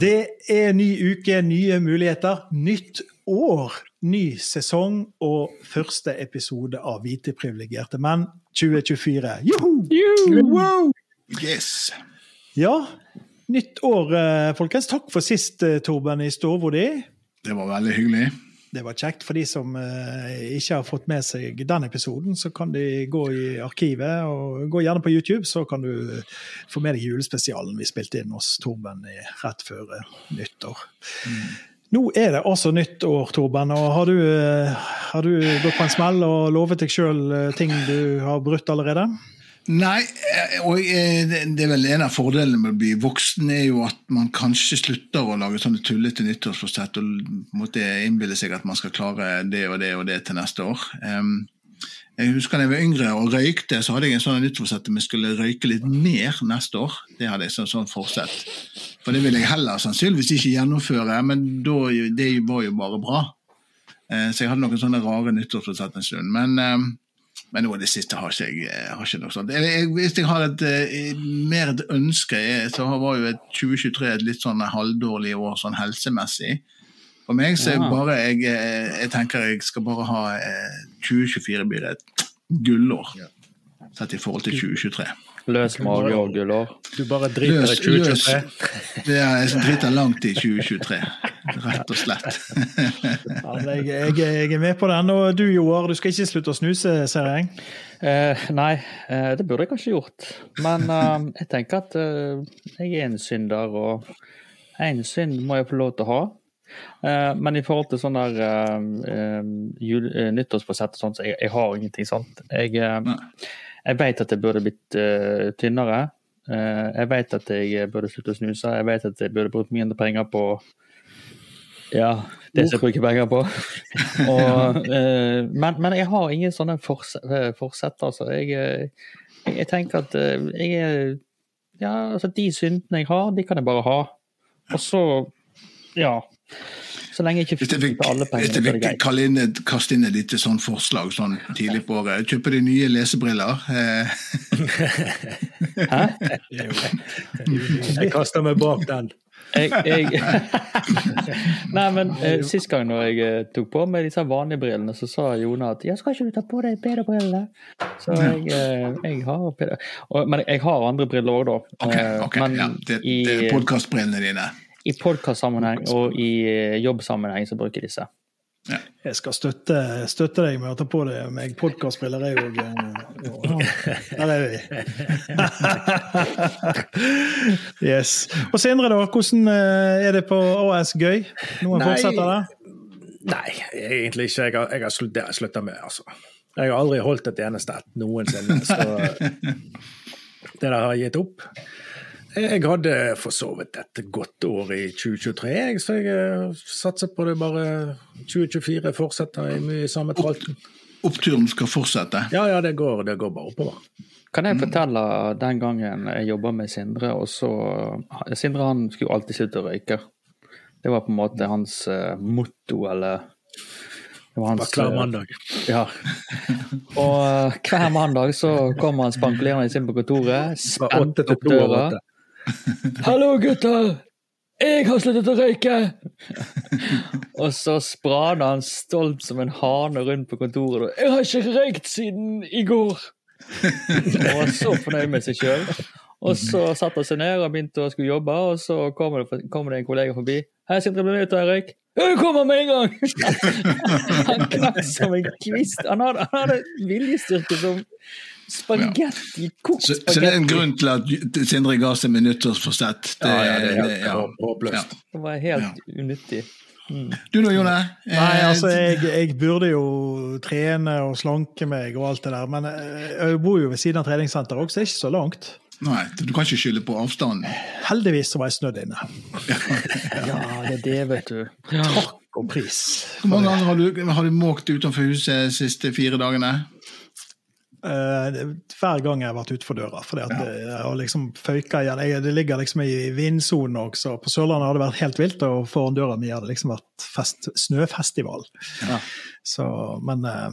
Det er ny uke, nye muligheter. Nytt år, ny sesong og første episode av Hvite privilegerte menn 2024. Joho! Wow! Yes. Ja, nytt år, eh, folkens. Takk for sist, eh, Torben i Storvodi. Det var veldig hyggelig. Det var kjekt. For de som eh, ikke har fått med seg den episoden, så kan de gå i arkivet, og gå gjerne på YouTube, så kan du få med deg julespesialen vi spilte inn hos Torben rett før nyttår. nyttår. Nå er det altså nytt år, Torben, og har du, eh, har du gått på en smell og lovet deg sjøl ting du har brutt allerede? Nei, eh, og eh, det er vel en av fordelene med å bli voksen, er jo at man kanskje slutter å lage sånne tullete nyttårsforsett og måtte innbille seg at man skal klare det og det og det til neste år. Jeg husker da jeg var yngre og røykte, så hadde jeg en sånn nyttårsforsett om jeg skulle røyke litt mer neste år. Det hadde jeg sånn, sånn forsett. For det ville jeg heller sannsynligvis ikke gjennomføre, men da, det var jo bare bra. Eh, Så jeg hadde noen sånne rare nyttårsforsett en stund. Men men noe av det siste har ikke jeg eh, har ikke noe sånt. Jeg, jeg, hvis jeg har et, eh, mer et ønske, eh, så var jo et 2023 et litt sånn halvdårlig år sånn helsemessig. For meg så er Ja. bare jeg, jeg tenker jeg skal bare ha eh, 2024 blir et gullår. Sett i forhold til 2023. Løs mage og gullår. Du bare driter i 2023? Det er jeg driter langt i 2023, rett og slett. Ja, jeg, jeg, jeg er med på den. Og du Joar, du skal ikke slutte å snuse, ser jeg? Eh, nei, eh, det burde jeg kanskje gjort. Men eh, jeg tenker at eh, jeg er en synder, og én synd må jeg få lov til å ha. Eh, men i forhold til sånn der uh, uh, nyttårsforsett og sånt, så jeg, jeg har ingenting sånt. Jeg, Nei. Jeg vet at jeg burde blitt uh, tynnere. Uh, jeg vet at jeg burde slutte å snuse. Jeg vet at jeg burde brukt mindre penger på ja, det som jeg bruker penger på. Og, uh, men, men jeg har ingen sånne forse- eh. Altså. Jeg, eh, jeg, jeg tenker at eh, jeg Ja, altså de syndene jeg har, de kan jeg bare ha. Og så Ja. Så lenge jeg ikke fikk alle hvis jeg fikk kalle inn et, kaste inn et lite sånn forslag sånn tidlig på året, kjøpe de nye lesebriller. Eh, Hæ? Jeg kaster meg bak den. Jeg, jeg... Nei, men eh, sist gang når jeg eh, tok på meg disse vanlige brillene, så sa Jona at ja, skal ikke du ta på deg PD-brillene? Så jeg, eh, jeg har PD... Og, men jeg har andre briller òg, da. Okay, okay, men ja, det, det er podkastbrillene dine. I podkastsammenheng og i eh, jobbsammenheng så bruker disse. disse. Jeg skal støtte, støtte deg med å ta på deg meg podkastspiller, jeg òg. Der er vi. yes. Og Sindre, da? Hvordan eh, er det på AS Gøy? Noen Nei. fortsetter det? Nei, egentlig ikke. Jeg har, jeg har slutt, det har jeg slutta med, altså. Jeg har aldri holdt et eneste ett noensinne, så det der har jeg gitt opp. Jeg hadde for så vidt et godt år i 2023, jeg, så jeg eh, satser på det bare 2024 fortsetter i mye samme tralten. Oppturen skal fortsette. Ja, ja, det går, det går bare oppover. Kan jeg fortelle den gangen jeg jobba med Sindre, og så Sindre han skulle alltid slutte å røyke. Det var på en måte hans eh, motto, eller det var hans, klar eh, mandag. Ja. Og hver mandag så kom han spankulerende inn på kontoret, spente opp døra. Hallo, gutter! Jeg har sluttet å røyke! og så sprada han stolt som en hane rundt på kontoret. og, 'Jeg har ikke røykt siden i går!' og var så fornøyd med seg sjøl. Og så satte han seg ned og begynte å skulle jobbe, og så kommer det, kom det en kollega forbi. 'Hei, Sindre, bli med ut og røyk.' 'Jeg kommer med en gang!' han knakk som en kvist. Han hadde, han hadde viljestyrke som spagetti. Kokt Så, så det er en grunn til at Sindre ga seg med nyttårsforsett. Det, Ja, ja, det er helt det- ja. håpløst. Det var helt unyttig. Du da, Jone? Eh, Nei, altså, jeg, jeg burde jo trene og slanke meg og alt det der, men eh, jeg bor jo ved siden av treningssenteret også, så det er ikke så langt. Nei, du kan ikke skylde på avstanden. Heldigvis så var jeg snødd inne. Ja, det er det, vet du. Takk og pris. Hvor mange ganger har du, har du måkt utenfor huset de siste fire dagene? Eh, hver gang jeg har vært utenfor døra. fordi at det- jeg har liksom føyka igjen. Jeg, det ligger liksom i vindsonen også. På Sørlandet har det vært helt vilt, og foran døra mi har det liksom vært fest, snøfestival. Ja. Så, men eh,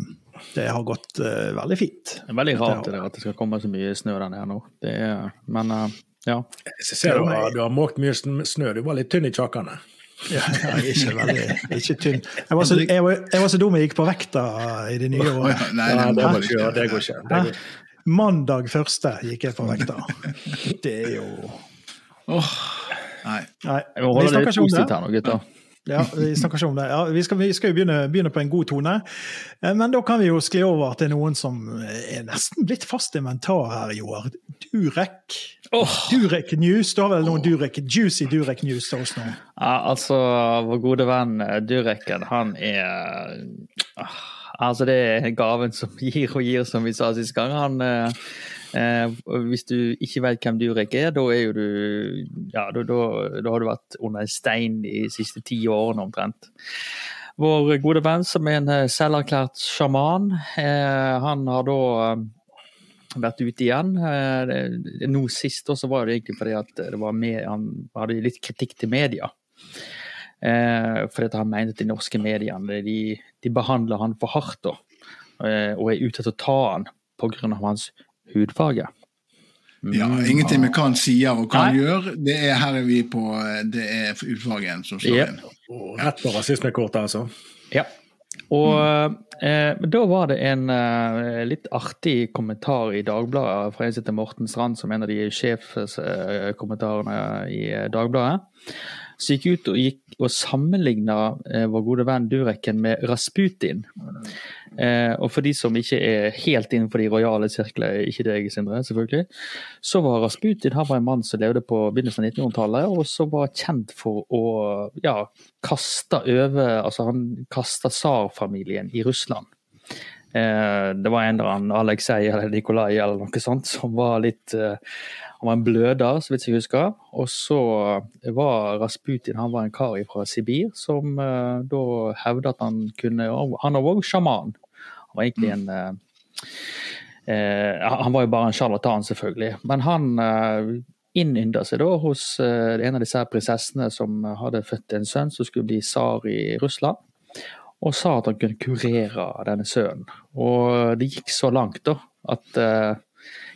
det har gått uh, veldig fint. Det er veldig rart det der at det skal komme så mye snø der nede nå. Det er, men uh, Ja. Jeg ser du, har- du har måkt mye snø. Du var litt tynn i kjakkene. Ja, jeg er ikke veldig ikke tynn. Jeg var, så, jeg, var, jeg var så dum jeg gikk på vekta i det nye året. Nei, Ja, det det går ikke. Det går ikke. Det går. Mandag første gikk jeg på vekta. Det er jo Åh, nei. Nei, Jeg må vi holde det snakker litt ikke om det. positivt her nå, gutter. Ja, vi snakker ikke om det. Ja, vi, skal, vi skal jo begynne, begynne på en god tone. Eh, Men da kan vi jo skli over til noen som er nesten blitt fast inventar her, Joar. Durek. Durek News. Du har vel noen Durek, juicy Durek News til oss nå? Ja, altså, vår gode venn eh, Dureken, han er ah, Altså, det er gaven som gir og gir, som vi sa sist gang. Han eh, Hvis du ikke vet hvem Durek er, da er jo du Ja, da, har du vært under en stein de siste ti årene omtrent. Vår gode venn som er en eh, selverklært sjaman, eh, han har da eh, vært ute igjen. Eh, Nå sist også var det egentlig fordi at med, han hadde litt kritikk til media. Eh, fordi han mente at de norske mediene de, de behandler han for hardt da, eh, og er ute etter å ta han pga. hans hudfarge. Ja, ingenting vi kan sier og kan gjøre, Nei. Det er her er vi på Det er hudfargen som slår Yep. inn. Og Rett på rasismekortet, altså. Ja. Og eh, da var det en eh, litt artig kommentar i Dagbladet fra en som heter Morten Strand, som er en av de sjefkommentarene i eh, Dagbladet. Så gikk ut og, gikk og sammenligna eh, vår gode venn Dureken med Rasputin. Eh, og for de som ikke er helt innenfor de rojale sirkler, ikke deg, Sindre, selvfølgelig, så var Rasputin han var en mann som levde på begynnelsen av 1900-tallet, og som var kjent for å ja, kaste over Altså, han kasta tsarfamilien i Russland. Eh, det var en eller annen Aleksej eller Nikolai eller noe sånt som var litt eh, Han var en bløder, så vidt jeg husker. Og så var Rasputin han var en kar fra Sibir som eh, da hevda at han kunne Han var også sjaman. Var egentlig en eh, eh, Han var jo bare en sjarlatan, selvfølgelig. Men han eh, innynda seg da hos eh, en av disse prinsessene som hadde født en sønn som skulle bli tsar i Russland og sa at han kunne kurere denne sønnen. Og det gikk så langt da, at eh,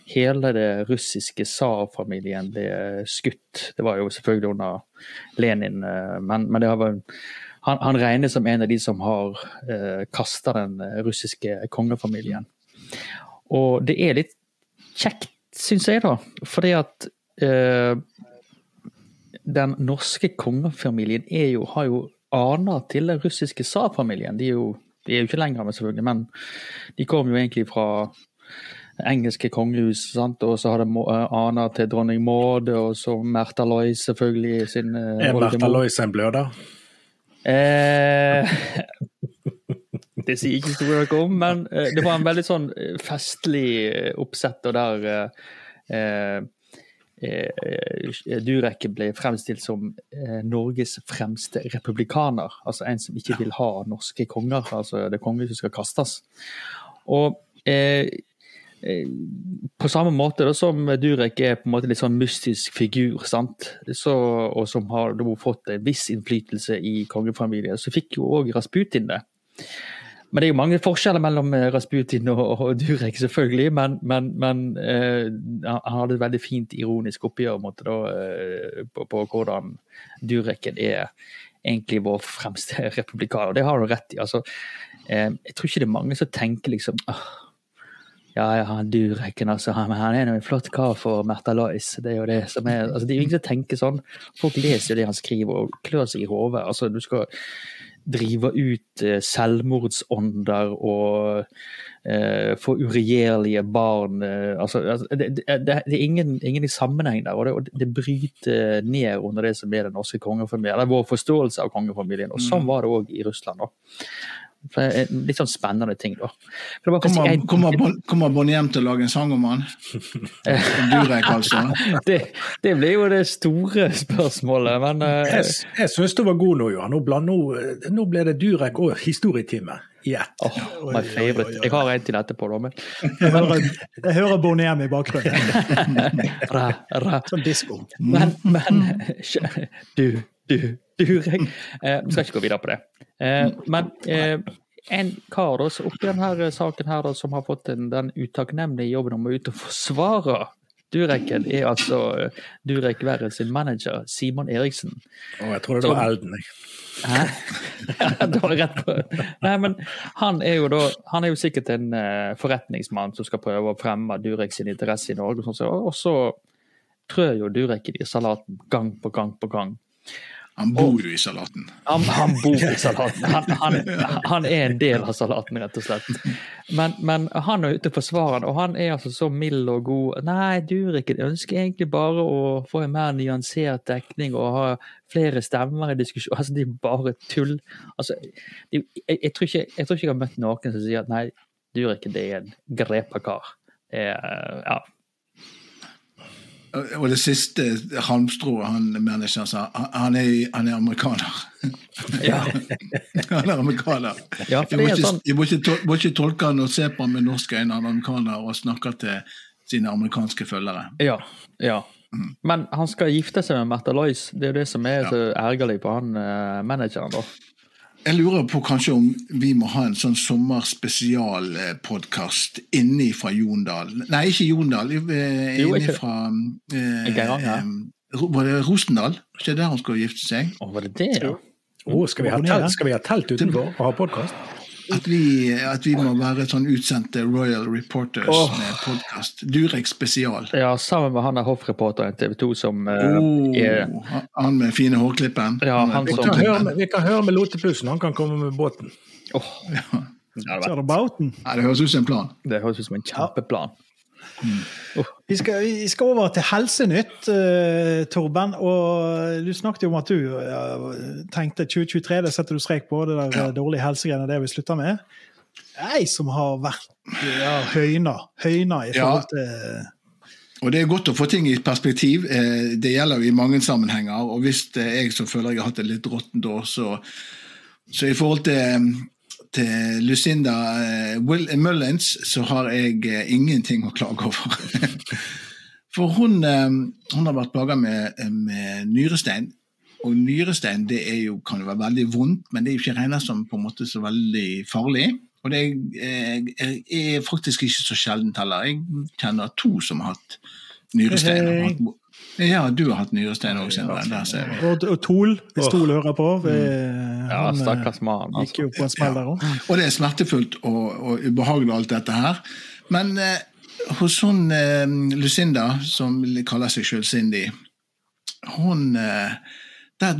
hele det russiske tsarfamilien ble skutt. Det var jo selvfølgelig under Lenin, eh, men, men det var, han, han regnes som en av de som har uh, kasta den eh, russiske kongefamilien. Og det er litt kjekt, syns jeg, da, fordi at eh, den norske kongefamilien jo, har jo aner til den russiske tsarfamilien. De, de er jo ikke lenger med, selvfølgelig, men de kom jo egentlig fra engelske kongehus, sant? og så har de eh, aner til dronning Maud, og så Märtha Lois selvfølgelig sin eh, Er Märtha. Lois en bløder? Eh, det sier ikke historien noe om, men eh, det var en veldig sånn eh, festlig eh, oppsett, og der eh, eh, Durek ble fremstilt som Norges fremste republikaner. Altså en som ikke vil ha norske konger, altså det kongehuset skal kastes. Og eh, på samme måte da, som Durek er på en måte litt sånn mystisk figur? Så, og som har fått en viss innflytelse i kongefamilien, så fikk jo òg Rasputin det. Men det er jo mange forskjeller mellom eh, Rasputin og, og Durek, selvfølgelig. Men, men, men eh, han hadde et veldig fint ironisk oppgjør måtte, da, eh, på, på hvordan Dureken er egentlig vår fremste republikaner. Det har du rett i. altså. Eh, jeg tror ikke det er mange som tenker liksom «Åh, ja, ja, han Dureken, altså. Han, han er en flott kar for Märtha Lois. Det er jo det som er altså, Det er jo ingen som tenker sånn. Folk leser jo det han skriver og klør seg i hodet. Altså, du skal drive ut eh, selvmordsånder og eh, få uregjerlige barn. Eh, altså, altså, det, det, det det er ingen, ingen i sammenheng der, og det, og det bryter ned under det som er den norske kongefamilien. Eller vår forståelse av kongefamilien. Og sånn var det òg i Russland. da. Litt sånn spennende ting, da. Bare si Kommer, en- kommer, Bon- kommer Bonnie til å lage en sang om han? Durek, altså. det, det blir jo det store spørsmålet, men uh, Jeg, jeg syns du var god nå, Johan. Nå, bland, nå, nå ble det Durek og historietime i ett. åh, my favorite. Jeg har en til etterpå, da. Men Jeg hører, jeg hører Bonnie i bakgrunnen. ra, ra. Sånn disko. Men, men Du, du, Durek. Eh, vi skal ikke gå videre på det. Eh, men eh, en kar da, oppi denne saken her da, som har fått den, den utakknemlige jobben om å ut og forsvare Dureken er altså Durek Verre sin manager, Simon Eriksen. Å, jeg tror det var Elden. jeg. Hæ? Ja, du har rett på. Nei, men han er jo da Han er jo sikkert en eh, forretningsmann som skal prøve å fremme Durek sin interesse i Norge, og, sånn, så- og så trør jo Durek i salaten gang på gang på gang. Han bor jo i salaten. Han, han bor i salaten. Han, han, han er en del av salaten, rett og slett. Men, men han er ute og forsvarer den, og han er altså så mild og god. Nei, Durek ønsker egentlig bare å få en mer nyansert dekning og ha flere stemmer i diskusjonen. Altså, det er bare tull. Altså, jeg, jeg, tror ikke, jeg tror ikke jeg har møtt noen som sier at nei, Durek det er en grepa kar. Ja. Og det siste halmstrået han manageren sa, han- er, han er amerikaner. Ja. Han er amerikaner. Ja, for Jeg må det er ikke, sånn jeg må ikke, må ikke tolke han og se på han med norske øyne, han er amerikaner og snakker til sine amerikanske følgere. Ja. ja. Men han skal gifte seg med Märtha Lois. Det er jo det som er Ja. så ergerlig på han eh, manageren, da. Jeg lurer på kanskje om vi må ha en sånn sommerspesialpodkast inni fra Jondal. Nei, ikke Jondal, eh, inni fra eh, eh, Var det Rosendal? Ikke der han skal gifte seg? Å, var det det, ja? Oh, skal, vi ha telt, skal vi ha telt utenfor og ha podkast? At vi, at vi må være sånn utsendte Royal Reporters oh. med podkast. Durek spesial. Ja, sammen med han der hoffreporteren i TV 2 som eh, Oh, er han med fine hårklippen. Ja, han han Vi kan høre med, vi kan høre med Lotepussen, han kan komme med båten. Oh. ja, det, er det Ja, det høres ut som en plan. det høres ut som en kjempeplan. Vi skal, vi skal over til Helsenytt, uh, Torben. Og du snakket jo om at du uh, tenkte 2023, det setter du strek på, det der Ja. dårlige helsegreiene, det vi slutter med. Jeg som har vært ja, høyna, høyna i forhold til Og det er godt å få ting i perspektiv. Eh, Det gjelder jo i mange sammenhenger. Og hvis jeg som føler jeg har hatt det litt råttent år, så, så i forhold til, til Lucinda eh, Will Mullins, så har jeg eh, ingenting å klage over. For hun, eh, hun har vært plaga med, med nyrestein. Og nyrestein det er jo, kan jo være veldig vondt, men det er jo ikke regnet som på en måte så veldig farlig. Og det er, er, faktisk ikke så sjeldent heller. Jeg kjenner to som har hatt nyrestein. Hey. Ja, du har hatt nyrestein òg, Sindre. Og, og Tol, hvis Tol hører på. vi- Ja, han, eh, stakkars mann. gikk Altså. jo på en smell der òg. Og det er smertefullt og, og ubehagelig alt dette her. Men eh, hos hun eh, Lucinda, som kaller seg sjøl Cindy, hun eh, Der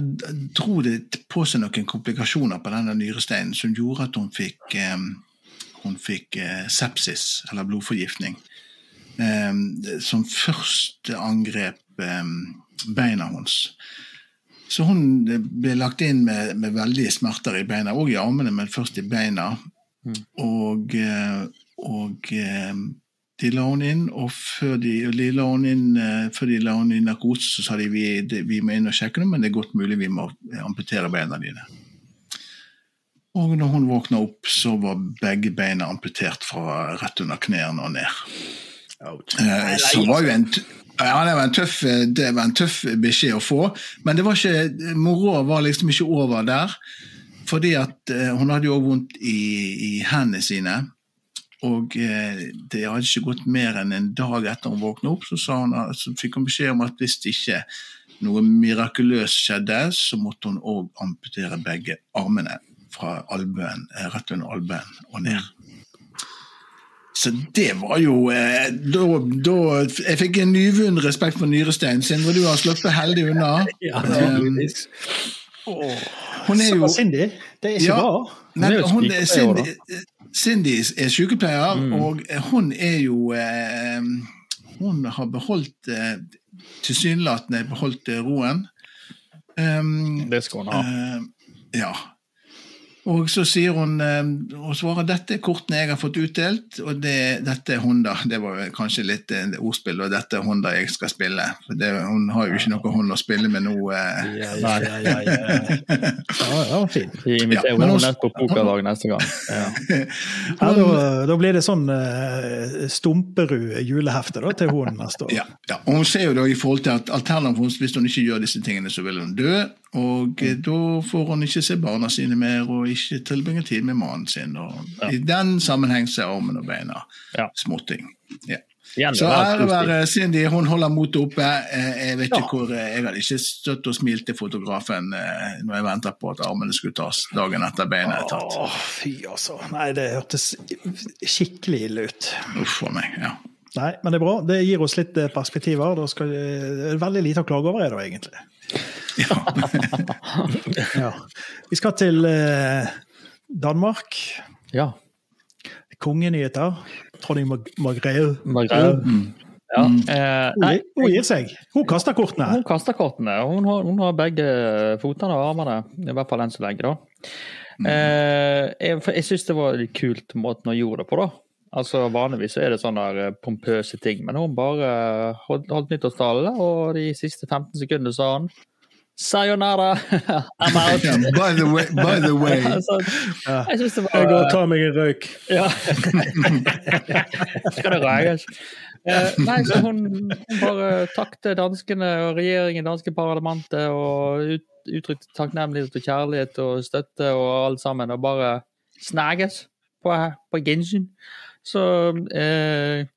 dro det på seg noen komplikasjoner på denne nyresteinen som gjorde at hun fikk, eh, hun fikk eh, sepsis, eller blodforgiftning. Eh, som først angrep beina hennes. Så hun ble lagt inn med, med veldige smerter i beina, og i armene, men først i beina. Og, eh, og eh, de la henne inn, og før de, de la henne inn, eh, før de la henne i narkose, så sa de vi, vi må inn og sjekke noe, men det er godt mulig vi må amputere beina dine. Og når hun våkna opp, så var begge beina amputert fra rett under knærne og ned. Eh, Så var jo en, ja, det var en tøff, det var en tøff beskjed å få, men det var ikke, moroa var liksom ikke over der. Fordi at eh, hun hadde jo også vondt i, i hendene sine. Og eh, det hadde ikke gått mer enn en dag etter hun våkna opp, så, hun, så fikk hun beskjed om at hvis ikke noe mirakuløst skjedde, så måtte hun òg amputere begge armene fra albuen, eh, rett under albuen og ned. Så det var jo eh, da, da Jeg fikk en nyvunnen respekt for nyrestein. Sindre, du har sluppet heldig unna. Ja, Eh, tydeligvis. hun er jo Cindy, det er ikke Ja. bra. Hun er hun er Cindy, Cindy er sykepleier, og hun er jo eh, Hun har beholdt eh, Tilsynelatende beholdt eh, roen. Um, Det skal hun ha. eh, ja. Og så sier hun eh, og svarer dette er kortene jeg har fått utdelt, og det, dette er Honda. Det var kanskje litt eh, ordspill, og dette er Honda jeg skal spille. For det, hun har jo ikke noe hånd å spille med nå. Eh. Ja, ja, ja, ja, ja. ja, ja fin. Vi inviterer henne ned på pokerdag neste gang. Ja. Ja, da, da blir det sånn uh, Stumperud julehefte da, til hun neste år. Ja, ja. Og hun ser jo da i forhold til at alternativt hvis hun ikke gjør disse tingene, så vil hun dø. Og mm. da får hun ikke se barna sine mer, og ikke tilbringe tid med mannen sin. Og I den sammenheng så er armen og beina Ja. småting. Ja. Så ære være Cindy, hun holder motet oppe. Eh, Jeg vet ikke Ja. hvor, eh, jeg hadde ikke støtt og smilt til fotografen eh, når jeg ventet på at armene skulle tas dagen etter beinet er tatt. Åh, fy altså. Nei, det hørtes skikkelig ille ut. Uff a meg. ja. Nei, men det er bra. Det gir oss litt perspektiver. Det er veldig lite å klage over, er det egentlig. Ja. Vi skal til eh, Danmark. Ja. Kongenyheter. Dronning Mar Margrethe. Mm. Ja. Eh, Hun, hun gir seg. Hun kaster kortene. Hun kaster kortene. Hun har, hun har begge fotene og armene, i hvert fall enn så lenge. da. Eh, jeg jeg syns det var litt kult måten hun gjorde det på. da. Altså Vanligvis så er det sånne eh, pompøse ting, men hun bare holdt, holdt nyttårstale, og de siste 15 sekundene sa han Sayonara, I'm out. By the way, by the way. Så, jeg syns det var Jeg går og tar meg en røyk. Ja. Skal det røyes? Eh, nei, så hun, hun bare takte danskene og regjeringen, danske parlamentet, og ut, uttrykte takknemlighet og kjærlighet og støtte og alt sammen, og bare snakkes på, på gjensyn. Så eh,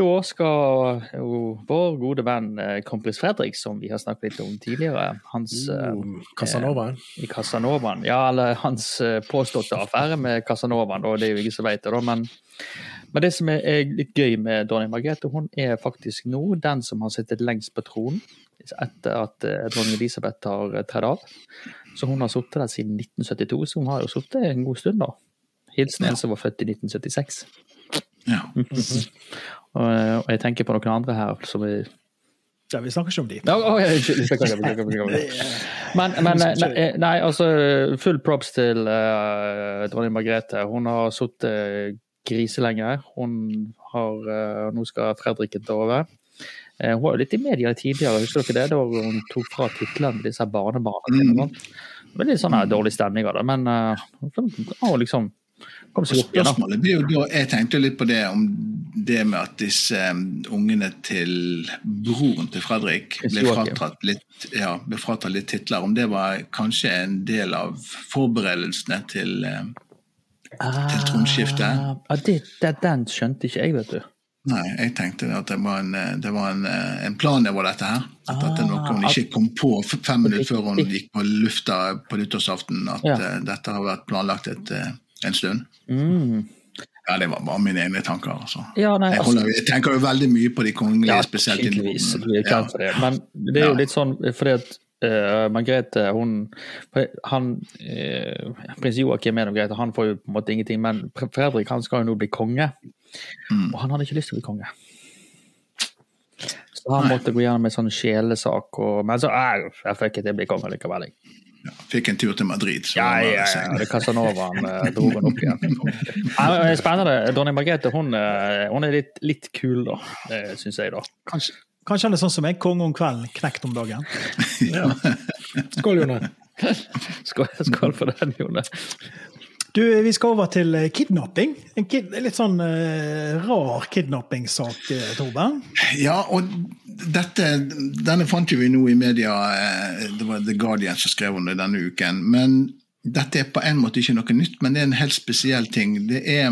da skal jo vår gode venn eh, kompis Fredrik, som vi har snakket litt om tidligere, hans eh, Uh, Casanovaen. i Casanovaen. Ja, eller hans eh, påståtte affære med Casanovaen, og det er jo ingen som vet det. da, men, men det som er, litt gøy med dronning Margrethe, hun er faktisk nå den som har sittet lengst på tronen etter at eh, dronning Elisabeth har eh, tredd av. Så hun har sittet der siden 1972, så hun har jo sittet en god stund, da. Hilsen en som var født i 1976. Ja. Og, -hmm. og jeg tenker på noen andre her som er Ja, vi snakker ikke om de. Ja, oh, ja. Men, men eh, nei, nei, altså full props til uh, dronning Margrethe. Hun har sittet griselenge. Hun har uh, Nå skal Fredriken ta over. Uh, hun var jo litt i media tidligere, husker dere det? Da hun tok fra titlene til disse barnebarna Mm. Veldig. Sånn dårlig stemning av det, men uh, liksom Spørsmålet blir jo da, Jeg tenkte litt på det om det med at disse um, ungene til broren til Fredrik ble fratatt litt, ja, fratatt litt titler. Om det var kanskje en del av forberedelsene til um, til tronskiftet? Ah, det, det, den skjønte ikke jeg, vet du. Nei, jeg tenkte at det var en, eh, det var en, eh, en plan over dette her. At dette er noe hun Ah, ikke kom på fem minutter før hun gikk på lufta på nyttårsaften. At Ja. uh, dette har vært planlagt et, eh, en stund. Mm. Ja, det var bare mine egne tanker. altså. Ja, nei, Jeg, altså, holder, jeg tenker jo veldig mye på de kongelige, Ja, spesielt i. Norden. Det. Men det er jo Ja. litt sånn fordi at uh, Margrethe, hun han, uh, Prins Joakim er greit, han får jo på en måte ingenting, men Fredrik han skal jo nå bli konge. Mm. Og han hadde ikke lyst til å bli konge. Så han måtte gå gjennom en sånn sjelesak, og, men så er jeg fikk ikke til å bli konge likevel. jeg. Ja, fikk en tur til Madrid. Så Ja, ja, ja. Det Casanova han eh, dro han opp igjen. Ja, men Spennende. Dronning Margrethe hun, eh, hun er litt, litt kul, da. Syns jeg, da. Kanskje, kanskje han er sånn som meg, konge om kvelden, knekt om dagen. Ja. Skål, Jone. Skål, skål for den, Jone. Du, Vi skal over til eh, kidnapping. En kid, litt sånn uh, rar kidnappingssak, eh, Torben. Ja, og dette, denne fant vi nå i media, det var The Guardian som skrev om det denne uken. Men dette er på en måte ikke noe nytt, men det er en helt spesiell ting. Det er,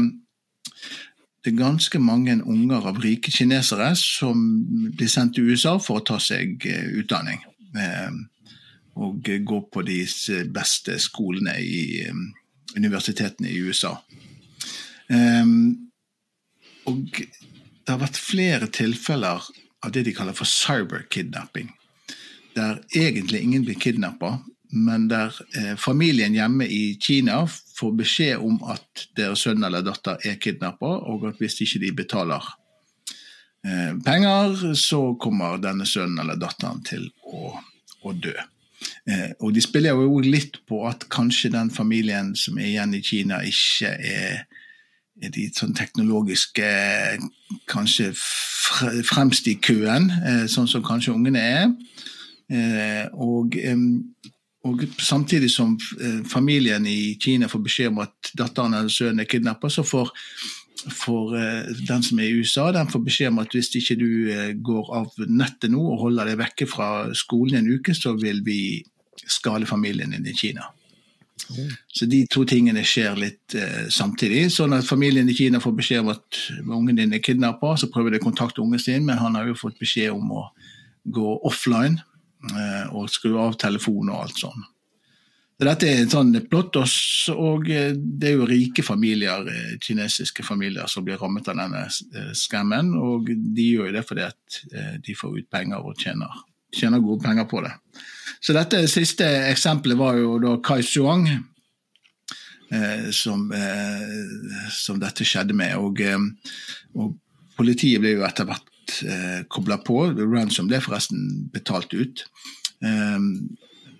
det er ganske mange unger av rike kinesere som blir sendt til USA for å ta seg utdanning. Og gå på de beste skolene i eh, universitetene i USA. Um, og det har vært flere tilfeller av det de kaller for cyberkidnapping. Der egentlig ingen blir kidnappa, men der eh, familien hjemme i Kina får beskjed om at deres sønn eller datter er kidnappa, og at hvis ikke de betaler eh, penger, så kommer denne sønnen eller datteren til å, å dø. Eh, og de spiller jo litt på at kanskje den familien som er igjen i Kina, ikke er er de sånn teknologiske kanskje fre- fremst i køen, eh, sånn som kanskje ungene er. Eh, Og, og samtidig som familien i Kina får beskjed om at datteren eller sønnen er kidnappa, så får, får eh, den som er i USA, den får beskjed om at hvis ikke du eh, går av nettet nå og holder deg vekke fra skolen en uke, så vil vi skade familien din i Kina. Så de to tingene skjer litt eh, samtidig. Sånn at familien i Kina får beskjed om at ungen din er kidnappa, så prøver de å kontakte ungen sin, men han har jo fått beskjed om å gå offline eh, og skru av telefonen og alt sånn. Dette er et sånn plott, og eh, det er jo rike familier, eh, kinesiske familier, som blir rammet av denne eh, skammen. Og de gjør jo det fordi at de får ut penger og tjener, tjener gode penger på det. Så dette siste eksempelet var jo da Kai eh, som, som dette skjedde med. Og, og politiet ble jo etter hvert kobla på. Ransom ble forresten betalt ut. Eh,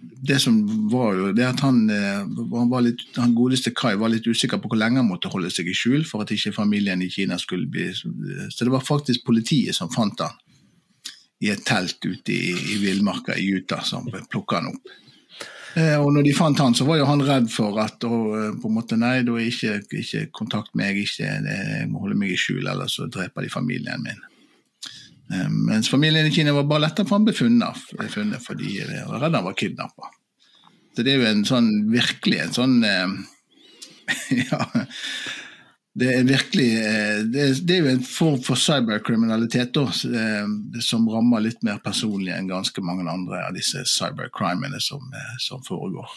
det som var jo det at han, eh, han, var litt, han godeste Kai var litt usikker på hvor lenge han måtte holde seg i skjul for at ikke familien i Kina skulle bli Så det var faktisk politiet som fant han i et telt ute i, i villmarka i Utah som plukka han opp. Eh, og når de fant han, så var jo han redd for at eh, på en måte, nei, da ikke, ikke kontakt meg, ikke, jeg må holde meg i skjul, ellers så dreper de familien min. Eh, mens familien i Kina var bare lettere for han ble funnet, fordi de var redd han var kidnappa. Så det er jo en sånn virkelig en sånn eh, Ja. Det er virkelig eh, det er, jo en form for cyberkriminalitet eh, som rammer litt mer personlig enn ganske mange andre av disse cybercrimene som, eh, som foregår.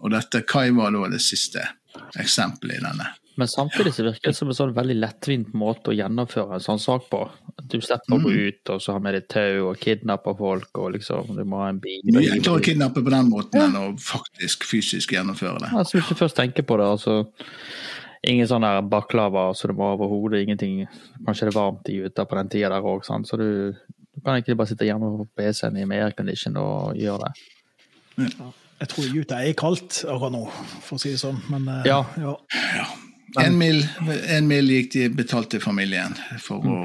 Og dette Kai var da det siste eksempelet i denne. Men samtidig så virker det som en sånn veldig lettvint måte å gjennomføre en sånn sak på. Du slipper å gå ut og så ha med deg tau og kidnappe folk og liksom du må ha en bil. Mye enklere å kidnappe på den måten enn å faktisk fysisk gjennomføre det. Altså, hvis du først tenker på det, altså Ingen sånn der baklava så du må overhodet ingenting Kanskje det er varmt i Utah på den tida der òg, så du, du kan ikke bare sitte hjemme på PC-en i med aircondition og gjøre det. Jeg tror Utah er kaldt akkurat nå, for å si det sånn. Men eh, Ja. ja. En mil, en mil gikk de betalt til familien for, å,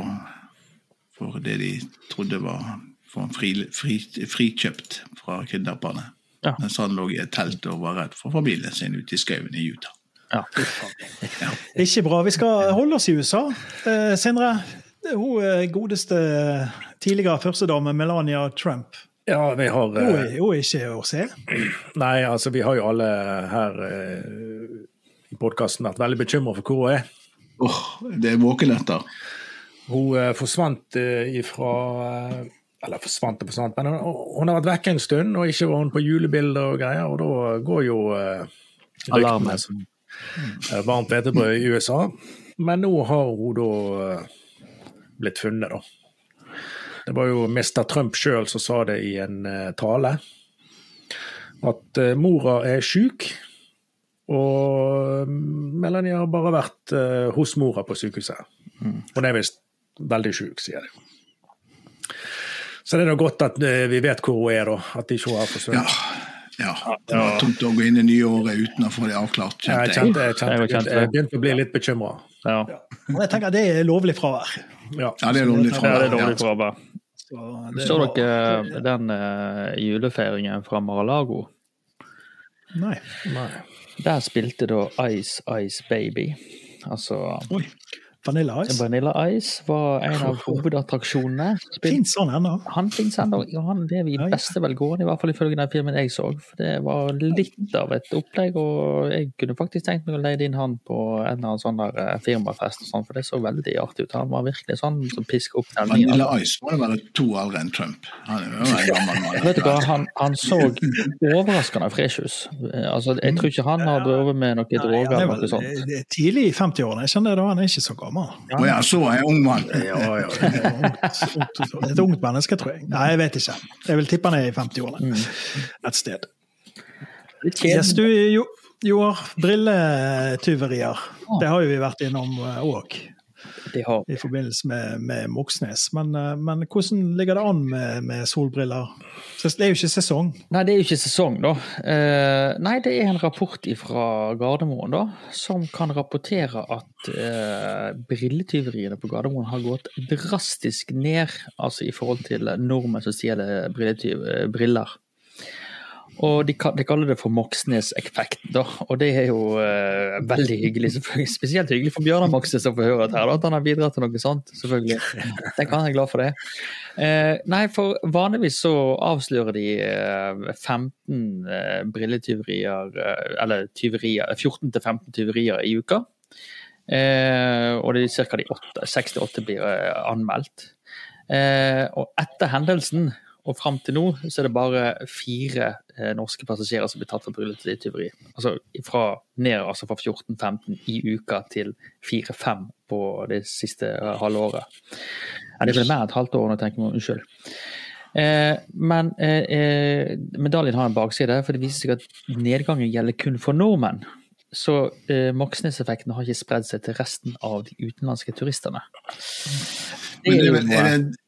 for det de trodde var for fri, fri, frikjøpt fra kidnapperne. Ja. Mens han lå i et telt og var redd for familien sin ute i skauen i Utah. Ja. Ikke bra. Vi skal holde oss i USA. Eh, Sindre, hun eh, godeste tidligere førstedame Melania Trump. Ja, vi har Og, eh, hun er ikke å se. Nei, altså vi har jo alle her eh, i podkasten vært veldig bekymra for hvor hun er. Åh, det er våkenetter. Hun eh, forsvant eh, ifra eh, Eller forsvant og forsvant, men hun, hun har vært vekke en stund, og ikke var hun på julebilder og greier, og da går jo eh, Alarmen. ryktene som eh, varmt hvetebrød i USA. Men nå har hun da eh, blitt funnet, da. Det var jo Mr. Trump sjøl som sa det i en eh, tale. At eh, mora er sjuk, og Melanie har bare vært eh, hos mora på sykehuset. Hun er visst veldig sjuk, sier de. Så det er da godt at vi vet hvor hun er, da. At ikke hun har forsvunnet. ja. Det var tungt å gå inn i nye året uten å få det avklart, Ja, jeg kjente jeg. kjente, jeg, kjente, jeg begynte å bli litt bekymra. Ja. Men jeg tenker det er lovlig fravær. Ja. Ja, det er lovlig fravær. ja, det er ja. fravær. Så det Så dere den uh, julefeiringen fra Mar-a-Lago? Nei. Nei. Der spilte da Ice Ice Baby. Altså Oi. Vanilla Ice. Vanilla Ice var en av hovedattraksjonene. Fins han ennå? Han fins ennå. Ja, han lever i beste velgående, i hvert fall ifølge den filmen jeg så. For det var litt av et opplegg, og jeg kunne faktisk tenkt meg å leie inn han på en eller annen sånn der eh, firmafest, og sånn, for det så veldig artig ut. Han var virkelig sånn som pisker opp den. Vanilla Ice må det være to eldre enn Trump. Han er jo en gammel mann. Vet du hva, han, han så overraskende fresh ut. Altså, jeg tror ikke han har drevet med noe droger er eller noe sånt. det er tidlig i 50-årene. Jeg skjønner det, han er ikke så gammel. Å ja, så er jeg ung mann. Ja, ja. Er et ungt menneske, tror jeg. Nei, jeg vet ikke. Jeg vil tippe han er i 50-årene et sted. Yes, du, jo, Joar, brilletyverier. Det har jo vi vært innom òg, har i forbindelse med, med Moxnes. Men, eh, men hvordan ligger det an med, med solbriller? Det er jo ikke sesong. Nei, det er jo ikke sesong, da. Eh, nei, det er en rapport fra Gardermoen da, som kan rapportere at eh, brilletyveriene på Gardermoen har gått drastisk ned, altså i forhold til nordmenn som stjeler eh, briller. Og de, de kaller det for Moxnes-effekten, da. Og det er jo eh, veldig hyggelig. selvfølgelig. Spesielt hyggelig for Bjørnar Moxnes å få høre at, her, at han har bidratt til noe sånt. selvfølgelig. Den kan jeg glad for det. Eh, nei, for vanligvis så avslører de eh, 15 eh, brilletyverier, eh, eller tyverier, 14-15 tyverier i uka. Eh, og det er ca. de 6-8 blir eh, anmeldt. Eh, og etter hendelsen og fram til nå så er det bare fire eh, norske passasjerer som blir tatt for brylletyveri. Altså fra ned altså fra 14-15 i uka til 4-5 på det siste uh, halve året. Ja, det blir mer enn et halvt år nå, tenker jeg meg. Unnskyld. Eh, men eh, eh, medaljen har en bakside, for det viser seg at nedgangen gjelder kun for nordmenn. Så eh, Moxnes-effekten har ikke spredd seg til resten av de utenlandske turistene. Det er jo er, det,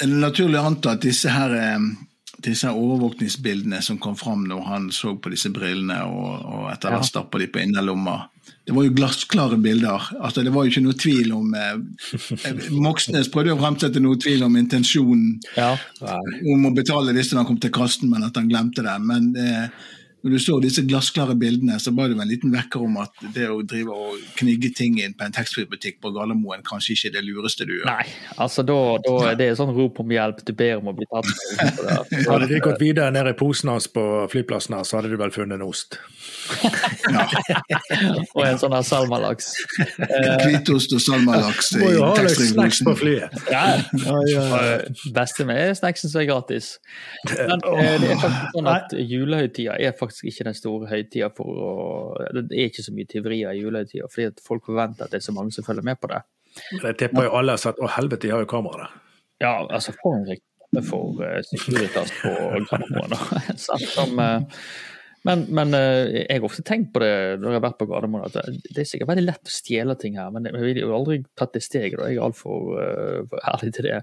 er det naturlig å anta at disse her eh, disse her overvåkningsbildene som kom fram når han så på disse brillene og, og etter hvert Ja. stappa de på innerlomma Det var jo glassklare bilder. altså Det var jo ikke noe tvil om eh, eh, Moxnes prøvde jo å fremsette noe tvil om intensjonen ja. om å betale disse når han kom til kassen, men at han glemte det. Men eh, når du så disse glassklare bildene, så var det en liten vekker om at det å drive og knigge ting inn på en taxfree-butikk på Gardermoen kanskje ikke er det lureste du gjør. Nei, altså da, da er det sånn rop om hjelp. Du ber om å bli tatt. Hadde de gått videre ned i posen hans på flyplassen, her, så hadde du vel funnet en ost. Og en sånn her salmalaks. Hvitost og salmalaks i taxfree-posen. Ja, Ja, ja, ja. beste med er snacksen som er gratis. Men eh, det er faktisk sånn at julehøytida er faktisk ikke den store høytida for å Det er ikke så mye tyverier i julehøytida, fordi at folk forventer at det er så mange som følger med på det. Jeg tipper jo alle har sett Å, helvete, de har jo kamera. Ja, altså for en reklame for uh, Securitas på da. Som, eh, men, men eh, jeg har ofte tenkt på det når jeg har vært på Gardermoen, at det, det er sikkert veldig lett å stjele ting her, men jeg ville jo aldri tatt det steget. da. Jeg er altfor uh, for ærlig til det.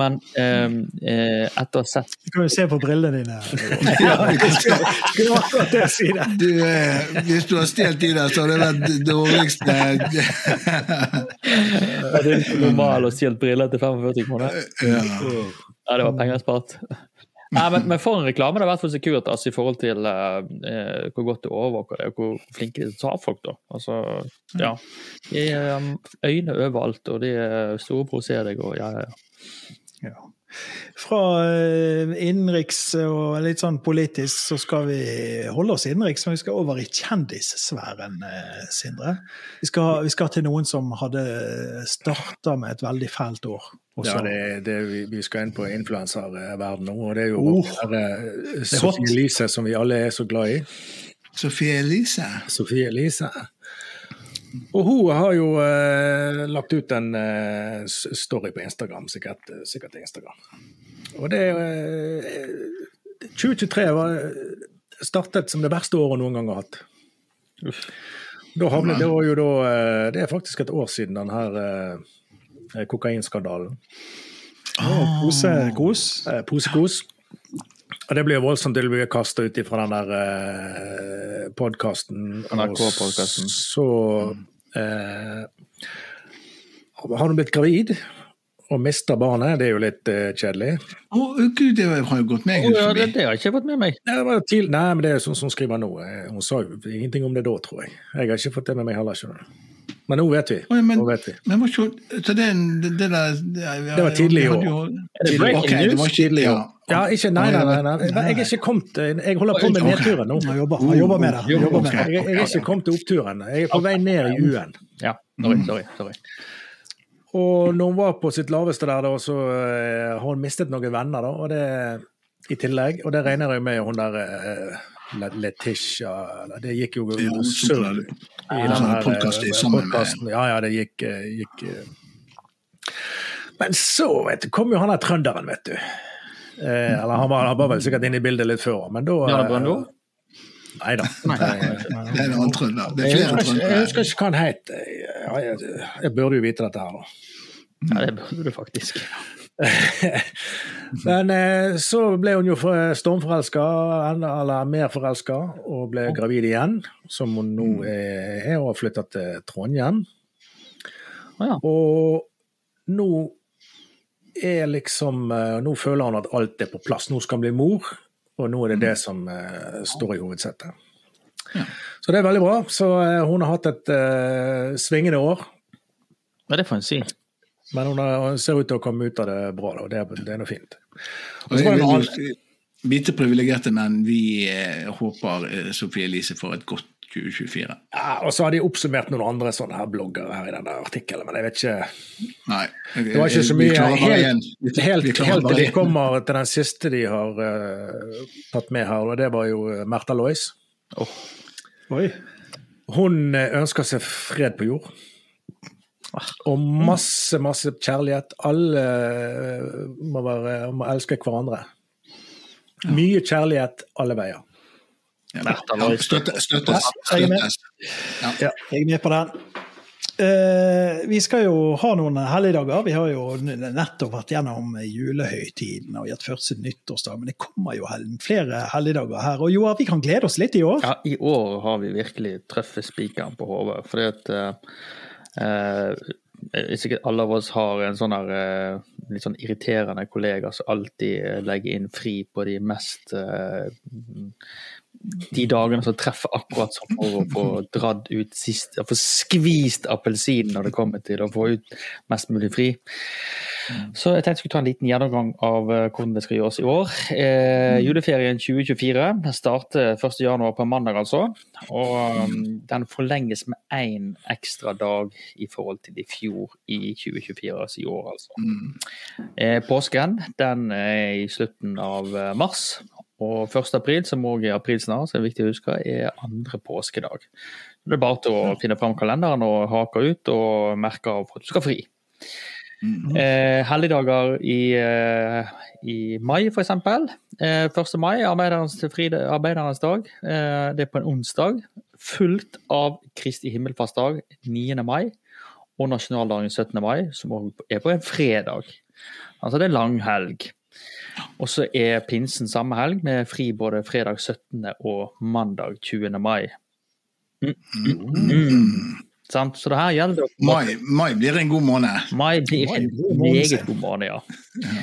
Men eh, eh, etter å ha sett Du kan jo se på brillene dine. Ja, ikke? Skulle akkurat det si det. Du, eh, hvis du har stjålet de der, så har det vært det dårligste det er normal å stjele briller til 45 kroner, ja. ja, det var penger spart. Nei, men, men for en reklame det har vært for Securitas i forhold til eh, eh, hvor godt det overvåker det, og hvor flinke de er til å ta folk. da. Altså, ja. De um, øyne overalt, og de er storebror ser deg, og ja, ja, ja. Ja. Fra eh, innenriks og litt sånn politisk så skal vi holde oss innenriks, men vi skal over i kjendissfæren, eh, Sindre. Vi skal, vi skal til noen som hadde starta med et veldig fælt år. Og Ja, det, det, vi, skal inn på influenserverden nå, og det er jo Oh, oh, er. Sofie Elise, som vi alle er så glad i. Sofie Elise. Sofie Elise. Og hun har jo eh, lagt ut en eh, story på Instagram, sikkert, eh, sikkert Instagram. Og det eh, 2023 var eh, startet som det verste året noen gang har hatt. Da havnet, det var jo da eh, Det er faktisk et år siden den her eh, kokainskandalen. Oh. kos. Eh, Posekos. Og det blir jo voldsomt å bli kasta ut fra den der eh, podkasten. NRK-podcasten. Så eh, har hun blitt gravid og mista barnet. Det er jo litt eh, kjedelig. Å, gud, det har jo gått meg oh, ja, det, det har jeg ikke fått med meg. Nei, det var til, nei, men det er sånn som hun skriver nå. Eh, Hun sa jo ingenting om det da, tror jeg. Jeg har ikke fått det med meg heller. skjønner du. Men nå vet vi. Oh, ja, men- Nå vet vi. Men var ikke, så det, det, det der det, Det var tidlig i år. Er det breaking Ok, det var ikke tidlig, ja. Ja, ikke, nei, nei, nei, nei. Jeg er ikke kommet Jeg holder på med nedturen nå. Jeg jobber, jeg jobber med det. Jeg, jobber med det. Jeg, jeg er ikke kommet til oppturen. Jeg er på vei ned i U-en. Ja, sorry, sorry. sorry. Og når hun var på sitt laveste der, da, så eh, har hun mistet noen venner, da, og det i tillegg. Og det regner jeg med hun der eh, Letitia eller Det gikk jo Ja, hun surr i den her eh, podcasten. Ja, ja, det gikk, eh, gikk eh. Men så vet du, kom jo han der trønderen, vet du. Eh, eller han var, han var vel sikkert inne i bildet litt før, men da ja, Brøndbo? Nei da. Det er en annen trønder. Det er flere ikke, jeg husker ikke hva han het. Jeg, jeg, jeg burde jo vite dette her, da. Ja, det burde du faktisk. Men eh, så ble hun jo for- stormforelska, eller mer forelska, og ble gravid igjen. Som hun nå er, er og har flytta til Trondheim. Ja. Og nå er liksom eh, Nå føler hun at alt er på plass. Nå skal hun bli mor. Og nå er det det som står i hovedsetet. Ja. Så det er veldig bra. Så hun har hatt et uh, svingende år. Hva er det for en si. Men hun, ser ut til å komme ut av det bra, da. Det, det er noe fint. Og så var det noe Hvite privilegerte menn, vi håper Sofie Elise får et godt 2024. Ja, og så har de oppsummert noen andre sånne her bloggere her i denne artikkelen, men jeg vet ikke Nei, Det var ikke så mye helt, helt, helt til de kommer til den siste de har uh, tatt med her, og det var jo eh, Märtha Lois. Oh. Oi. Hun eh, ønsker seg fred på jord. Og masse, masse kjærlighet. Alle må, være, må elske hverandre. Mye kjærlighet alle veier. Ja, støttes. støttes. Jeg er med. Ja. Jeg er med på den. Uh, vi skal jo ha noen helligdager. Vi har jo nettopp vært gjennom julehøytiden og gitt første nyttårsdag, men det kommer jo flere helligdager her. Og Joar, vi kan glede oss litt i år? Ja, i år har vi virkelig truffet spikeren på hodet. For uh, sikkert alle av oss har en sånn her, litt sånn irriterende kollega som alltid legger inn fri på de mest de dagene som treffer akkurat som for å få dratt ut sist, få skvist appelsinen når det kommer til å få ut mest mulig fri. Så jeg tenkte jeg skulle ta en liten gjennomgang av eh, hvordan det skal gjøres i år. Eh, juleferien 2024 starter 1.1 på mandag, altså. Og um, den forlenges med én ekstra dag i forhold til i fjor i 2024, altså i år, altså. Eh, påsken den er i slutten av eh, mars. Og 1. april, som òg er april snart, så er viktig å huske, er andre påskedag. Det er bare til å finne fram kalenderen og hake ut og merke av at du skal fri. Mm. Eh, helligdager i, eh, i mai, f.eks. Eh, 1. mai, arbeidernes, arbeidernes dag. Eh, det er på en onsdag. Fulgt av Kristi himmelfartsdag 9. mai og nasjonaldagen 17. mai, som er på en fredag. Altså det er lang helg. Og så er pinsen samme helg, med fri både fredag 17. og mandag 20. mai. Mm. Mm. Så det her gjelder mai, mai, blir en god måned. Mai blir en meget god måned, ja. ja.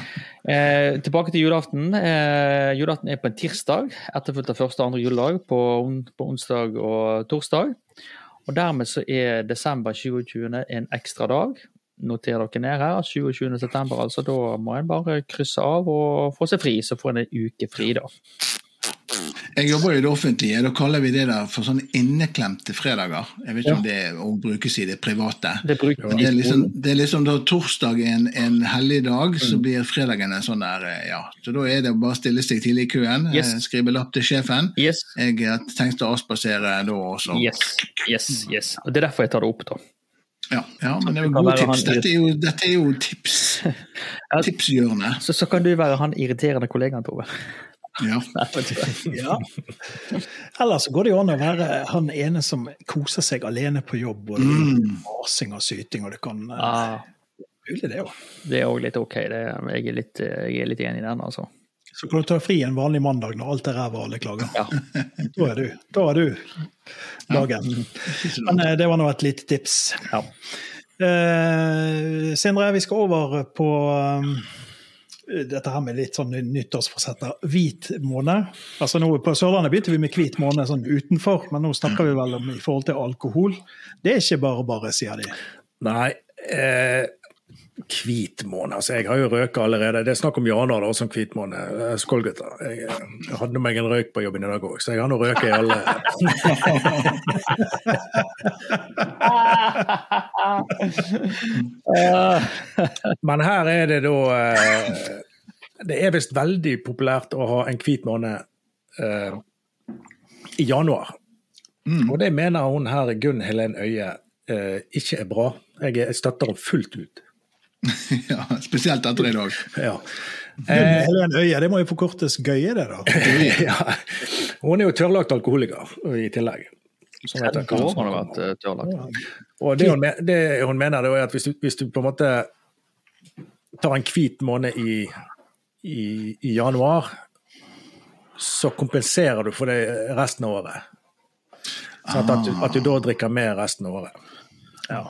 Eh, tilbake til julaften. Eh, julaften er på en tirsdag, etterfulgt av første og andre juledag på, on på onsdag og torsdag. Og Dermed så er desember 2020 en ekstra dag, noter dere ned her. 27.9. Altså, da må en bare krysse av og få seg fri, så får en en uke fri, da. Jeg jobber i det offentlige, da kaller vi det der for sånne inneklemte fredager. Jeg vet ikke ja. om det å brukes i det private. Det, det, er liksom, det er liksom da torsdag en, en hellig dag, mm. så blir fredagen en sånn der ja. Så da er det bare å stille seg tidlig i køen, yes. Eh, skrive lapp til sjefen. Yes. Jeg har tenkt å avspasere da også. Yes, yes, yes. Og det er derfor jeg tar det opp, da. Ja, ja, men det er jo gode tips. Dette er jo, dette er jo tips. Tipshjørnet. Så, så kan du være han irriterende kollegaen, Tove. Ja. ja. Ellers går det jo an å være han ene som koser seg alene på jobb, og mm. masing og syting, og det kan eh, ah. Mulig, det òg. Det er òg litt ok. Det, jeg, er litt, jeg er litt enig i den, altså. Så kan du ta fri en vanlig mandag når alt er ræva og alle klager. Ja. da er du. Da er du dagen. Ja. Men eh, det var nå et lite tips. Ja. Eh, Sindre, vi skal over på um, dette her med litt sånn nyttårsforsetter. Hvit måned. Altså nå På Sørlandet begynte vi med hvit måned sånn utenfor, men nå snakker vi vel om i forhold til alkohol. Det er ikke bare bare, sier de. Nei. Eh, Hvit måned. Altså, jeg har jo røket allerede. Det er snakk om januar da, som hvit måned. Eh, skål, gutter. Jeg, jeg, hadde meg en røyk på jobben i dag òg, så jeg har nå røket i alle Men her er det da eh, Det er visst veldig populært å ha en hvit måned i januar. Mm. Og det mener hun her, Gunn Helen Øie, ikke er bra. Jeg, jeg støtter henne fullt ut. ja, spesielt etter i dag. Ja. Eh, Helen Øye, det må jo forkortes Gøye, det, da. ja. Hun er jo tørrlagt alkoholiker i tillegg. Som heter, år har vært uh, tørrlagt. Og det hun, det hun mener, det er at hvis du, hvis du, på en måte tar en hvit måned i, i, i, januar, så kompenserer du for det resten av året. Sånn at, du, at du da drikker mer resten av året. Ja,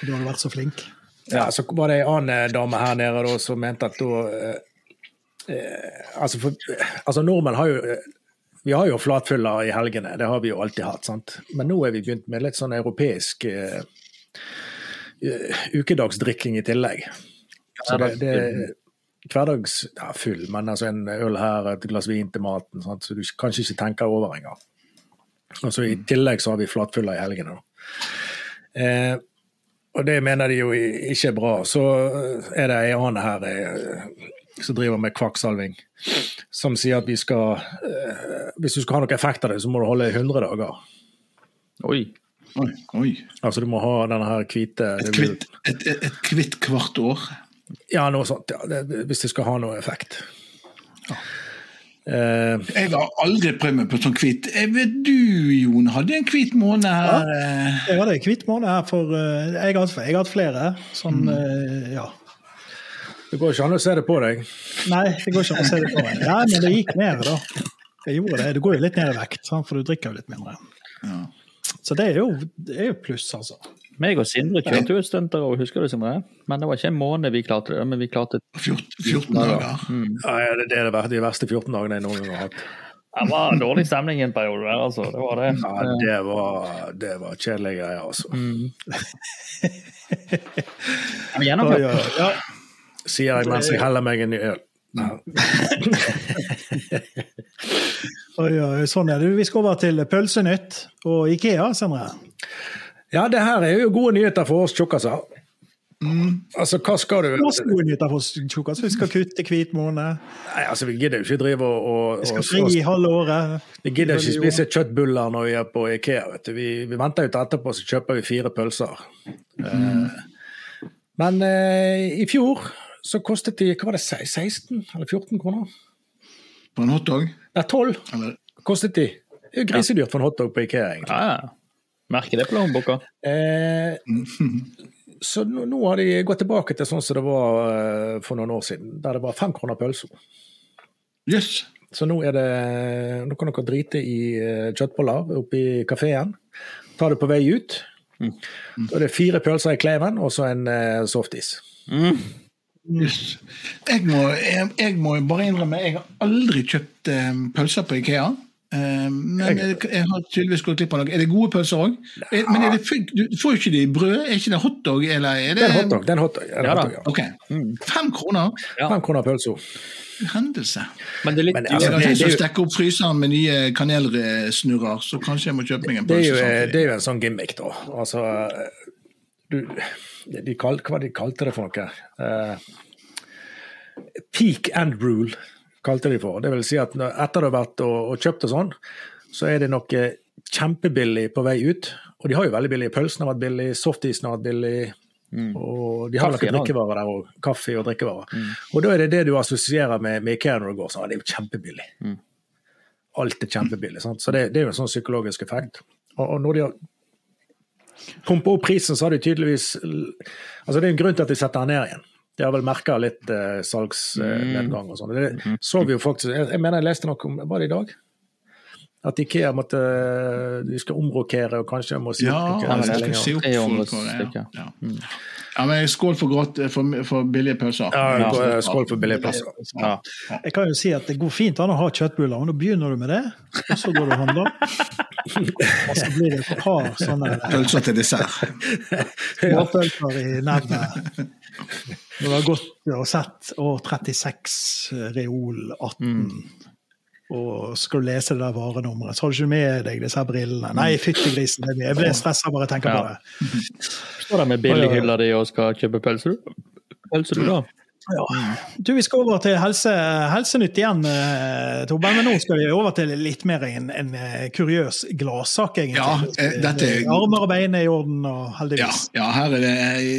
du har vært så flink. Ja, så var det ei annen dame her nede da, som mente at da, eh, altså, for, altså nordmenn har jo Vi har jo flatfyller i helgene, det har vi jo alltid hatt. sant? Men nå er vi begynt med litt sånn europeisk eh, ukedagsdrikking i tillegg. Så det, det hverdags ja, full, men altså en øl her, et glass vin til maten, sant? så du kanskje ikke tenker over engang. Og så I tillegg så har vi flatfyller i helgene. Eh, og det mener de jo ikke er bra. Så er det ei annen her eh, som driver med kvakksalving, som sier at vi skal eh, Hvis du skal ha noen effekt av det, så må du holde i 100 dager. Oi. Oi, oi. Altså du må ha denne her hvite Et kvitt, kvart år. Ja, noe sånt. Ja, det, hvis det skal ha noe effekt. Ja. Eh, jeg har aldri prøvd meg på sånn hvit. Jeg vet du, Jon, hadde en hvit måned her? Ja, jeg hadde en hvit måned her for uh, jeg, har, hatt flere. Sånn, mm. uh, ja. Det går ikke an å se det på deg? Nei, det går ikke an å se det på meg. Ja, men det gikk ned, da. Jeg gjorde det. Det går jo litt ned i vekt, for du drikker jo litt mindre. Ja. Så det er jo, det er jo pluss, altså. Meg og Sindre kjørte jo et stunt der òg, husker du Sindre? Men det var ikke en måned vi klarte det, men vi klarte 14, 14 dager. Mm. Ja, det er det, de verste 14 dagene jeg noen gang har hatt. Det var en dårlig stemning en periode der, altså. Det var det. Ja, det var, det var kjedelige greier, altså. Mm. Gjennomført. Ja, ja. Sier jeg mens jeg heller meg en ny øl. oi, oi, sånn er det. Vi skal over til Pølsenytt og Ikea, Sindre. Ja, det her er jo gode nyheter for oss tjukkaser. Mm. Altså, hva skal du Masse gode nyheter for oss tjukkaser. Vi skal kutte hvit måned. Nei, altså, vi gidder jo ikke drive og, og Vi skal fri i halve året. Vi gidder ikke spise kjøttbuller når vi er på Ikea. vet du. Vi, vi venter til etterpå, så kjøper vi fire pølser. Mm. Uh, men uh, i fjor så kostet de hva var det, 16 eller 14 kroner? På en hotdog? Ja, 12 eller? kostet de. Det er jo grisedyrt for en hotdog på Ikea, egentlig. Ja, ja. Merker det på lommeboka. Eh, så nå, nå, har de gått tilbake til sånn som det var uh, for noen år siden, der det var fem kroner pølsa. Yes. Så nå er det Nå kan dere drite i uh, kjøttboller oppe i kafeen. Ta det på vei ut. Mm. Da er det fire pølser i kleven og så en uh, softis. Mm. Yes. Jeg, må, jeg, jeg, må, bare innrømme, jeg har aldri kjøpt um, pølser på Ikea. Eh, men jeg, jeg har tydeligvis gått glipp av noe. Er det gode pølser òg? Men det, du får jo ikke det i brød? Er ikke det hotdog? Eller er det, det er hotdog. Det er hotdog. Ja, hotdog ja. okay. Mm. Fem kroner? Ja. Fem kroner pølsa. Hendelse. Men det er litt men, altså, det, har det, å opp fryseren med nye kanelsnurrer, så kanskje jeg må kjøpe meg en pølse. Det er jo, samtidig. det er jo en sånn gimmick, da. Altså, du, de kal, hva de kalte det for noe? Uh, peak and rule kalte de for. Det vil si at etter du har vært og, og kjøpt og sånn, så er det noe kjempebillig på vei ut. Og de har jo veldig billig. Pølsen har vært billig, softisen har vært billig. Mm. Og de har noen drikkevarer der òg. Kaffe og drikkevarer. Mm. Og da er det det du assosierer med, med Ikea når du går sånn. Det er jo kjempebillig. Mm. Alt er kjempebillig. Sant? Så det, det, er jo en sånn psykologisk effekt. Og, og når de har pumpa opp prisen, så har de tydeligvis Altså det er en grunn til at de setter den ned igjen. De har vel merka litt eh, salgsnedgang og sånn. Det mm. så vi jo faktisk jeg, jeg, mener jeg leste noe om Var det i dag? At Ikea måtte De skal omrokere og kanskje må si ja, opp folk. Ja. Ja. Ja, men skål for, godt, for, for billige pølser. Ja, skål for billige pølser. Ja. Jeg kan jo si at det går fint an å ha kjøttbuller, men da begynner du med det, og så går du og handler. Og så blir det et par sånne Pølser til dessert. Småpølser i nebbet. Når du har gått og sett år 36, Reol 18 mm. Og skal du lese det der varenummeret, så har du ikke med deg disse her brillene. Nei, fytti grisen, jeg blir stressa bare jeg tenker ja. på det. Står der med billighylla di og skal kjøpe pølser, pølser du da? Ja. Du, Vi skal over til helse, Helsenytt igjen, eh, Torben. Men nå skal vi over til litt mer en, en eh, kuriøs gladsak, egentlig. Ja, eh, dette... Armer og bein er i orden, og heldigvis. Ja, ja her er det,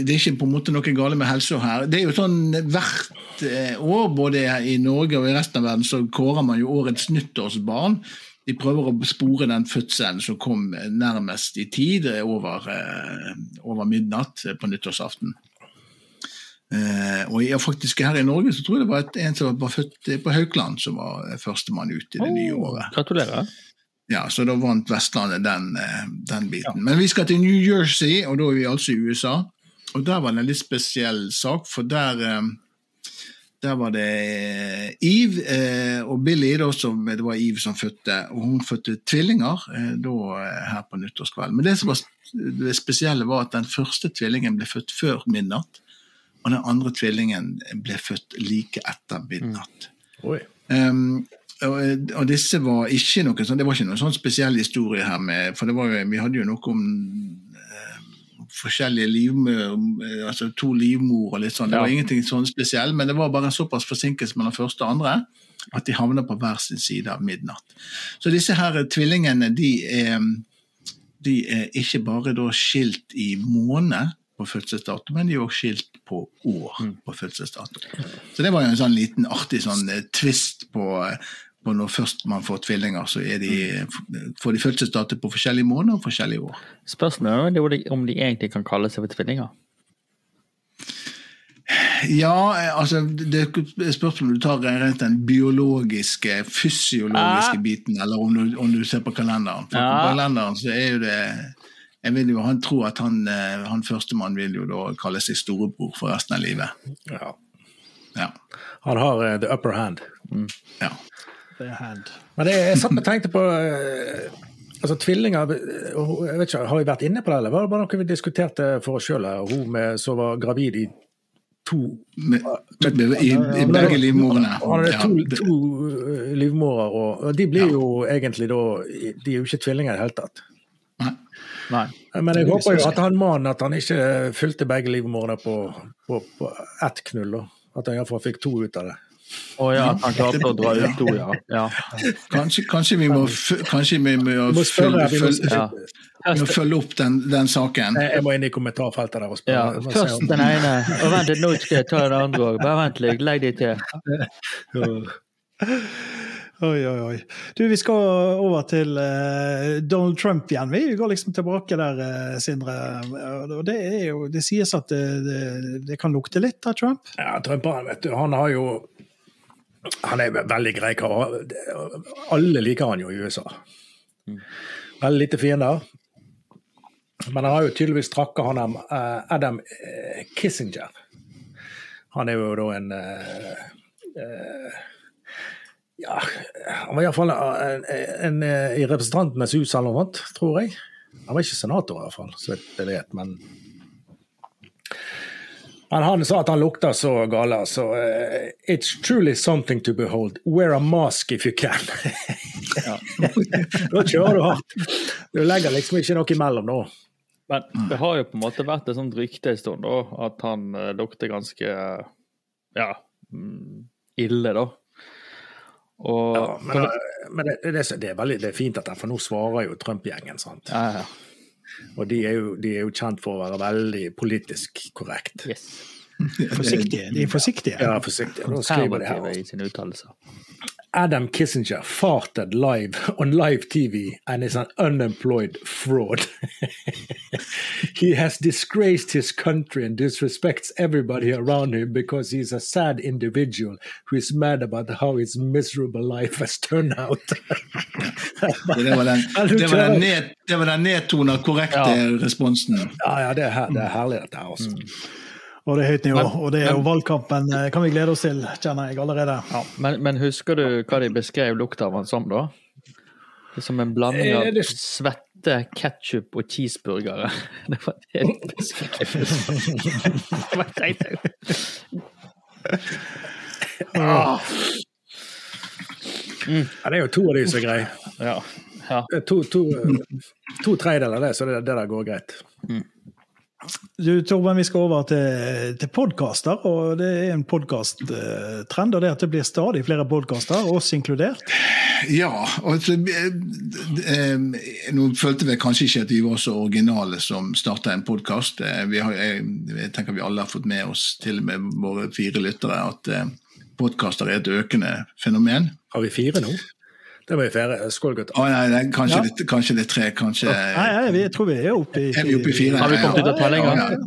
det er ikke på en måte noe gale med helsa her. Det er jo sånn hvert år, både i Norge og i resten av verden, så kårer man jo årets nyttårsbarn. De prøver å spore den fødselen som kom nærmest i tid, over, over midnatt på nyttårsaften. Eh, og jeg, faktisk her i Norge så tror jeg det var et, en som var født på Haukeland, som var førstemann ut i det oh, nye året. Gratulerer. Ja, så da vant Vestlandet den, eh, den biten. Ja. Men vi skal til New Jersey, og da er vi altså i USA. Og der var det en litt spesiell sak, for der, eh, Der var det eh, Eve eh, og Billy, da, som, det var Eve som fødte. Og hun fødte tvillinger eh, da, eh, her på nyttårskvelden. Men det som var det spesielle, var at den første tvillingen ble født før midnatt. Og den andre tvillingen ble født like etter midnatt. Mm. Um, og, og disse var ikke noe sånn, det var ikke noen sånn spesiell historie her med For det var jo, vi hadde jo noe om eh, forskjellige livmør, eh, altså to livmor og litt sånn. Det var Ja. ingenting sånn spesiell, men det var bare såpass forsinkelse mellom første og andre at de havna på hver sin side av midnatt. Så disse her tvillingene, de er, de er ikke bare skilt i måned på fødselsdato, men de er også skilt på år på fødselsdato. Så det var jo en sånn liten artig sånn eh, twist på, eh, på når først man får tvillinger, så er de, får de fødselsdato på forskjellige måneder og forskjellige år. Spørsmålet er om de, om de egentlig kan kalle seg for tvillinger. Ja, altså det er spørsmål om du tar rent den biologiske, fysiologiske Ah. biten, eller om du, om du ser på kalenderen. For Ja. På kalenderen så er jo det jeg vil jo, Han tror at han, eh, han førstemann vil jo da kalle seg storebror for resten av livet. Ja. Ja. Han har uh, the upper hand. ja. Det er hand. Men det, jeg satt og tenkte på uh, altså tvillinger jeg vet ikke, Har vi vært inne på det, eller var det bare noe vi diskuterte for oss sjøl? Hun med, som var gravid i to Med, i, I begge livmorene. Han hadde to, det- to livmorer, og, og de blir jo egentlig da De er jo ikke tvillinger i det hele tatt. Nei. Men jeg håper jo at han mannen at han ikke fylte begge livmorene på, på, på ett knull. At han iallfall fikk to ut av det. Å ja, at han klarte å dra ut to, ja. ja. Kanskje, kanskje vi må, kanskje vi må, Vi må spørre, følge, vi må- følge, ja. vi må følge opp den, den saken. Jeg, må inn i kommentarfeltet der og spørre. ja. Først den ene, og vent litt, nå skal jeg ta den andre òg. Bare vent litt, legg de til. Oi, oi, oi. Du, vi skal over til uh, Donald Trump igjen. Vi går liksom tilbake der, uh, Sindre. Og det, er jo, det sies at det, det, det kan lukte litt av Trump. Ja, Trump han, vet du, han har jo Han er veldig grei kar. Alle liker han jo i USA. Veldig lite fiender. Men han har jo tydeligvis trakka han der eh, Adam Kissinger. Han er jo da en eh, eh, Ja, han var iallfall en, en, en i Representantenes hus eller noe sånt, tror jeg. Han var ikke senator, i hvert fall, så vidt jeg vet. men men han sa at han lukta så gale, så uh, It's truly something to behold. Wear a mask if you can. da kjører du hardt. Du legger liksom ikke noe imellom nå. Men det har jo på en måte vært et sånt rykte en stund, da, at han uh, lukter ganske uh, ja, mm, ille, da. Og Ja, men men det, det, det, er veldig, det er fint at han, for nå svarer jo Trump-gjengen. sant? ja, ja. Og de er, jo, de er jo kjent for å være veldig politisk korrekt. Yes. Forsiktige. De er forsiktige. Ja, forsiktige. Nå skriver de her. I sine uttalelser. Adam Kissinger farted live on live TV and is an unemployed fraud. he has disgraced his country and disrespects everybody around him because he's a sad individual who is mad about how his miserable life has turned out. Det var den, det var den, ned, det var den nedtona, korrekte Ja. responsen. ja, ja, det er, det er herlig dette her, altså. Og det er høyt nivå. Men- Og det er jo valgkampen eh, kan vi glede oss til, kjenner jeg allerede. Ja, men, men husker du hva de beskrev lukta av han som, da? Det er som en blanding Eh, av det- svette, ketsjup og cheeseburgere. Det var det de beskrev. Det. Ja, det er jo to av de som er greie. Ja. ja. To, to, to tredjedeler av det, så det, det der går greit. Du, Torben, vi skal over til, til podkaster, og det er en podkasttrend. Og det at det blir stadig flere podkaster, oss inkludert. Ja. eh, eh, Nå følte vi kanskje ikke at vi var så originale som starta en podkast. Jeg, jeg tenker vi alle har fått med oss, til og med våre fire lyttere, at eh, podkaster er et økende fenomen. Har vi fire nå? Det må vi feire. Skål, gutter. Oh, nei, nei, kanskje, Ja. det, kanskje det er tre, kanskje Nei, nei, vi- jeg tror vi er oppe i Er vi oppe i fire? Har vi kommet ut av tellinga? Ja, ja.